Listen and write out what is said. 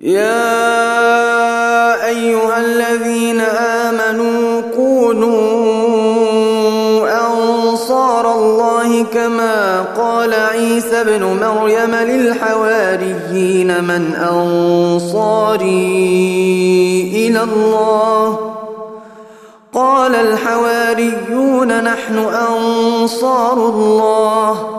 يا أيها الذين آمنوا كونوا أنصار الله كما قال عيسى ابن مريم للحواريين من أنصاري إلى الله. قال الحواريون نحن أنصار الله.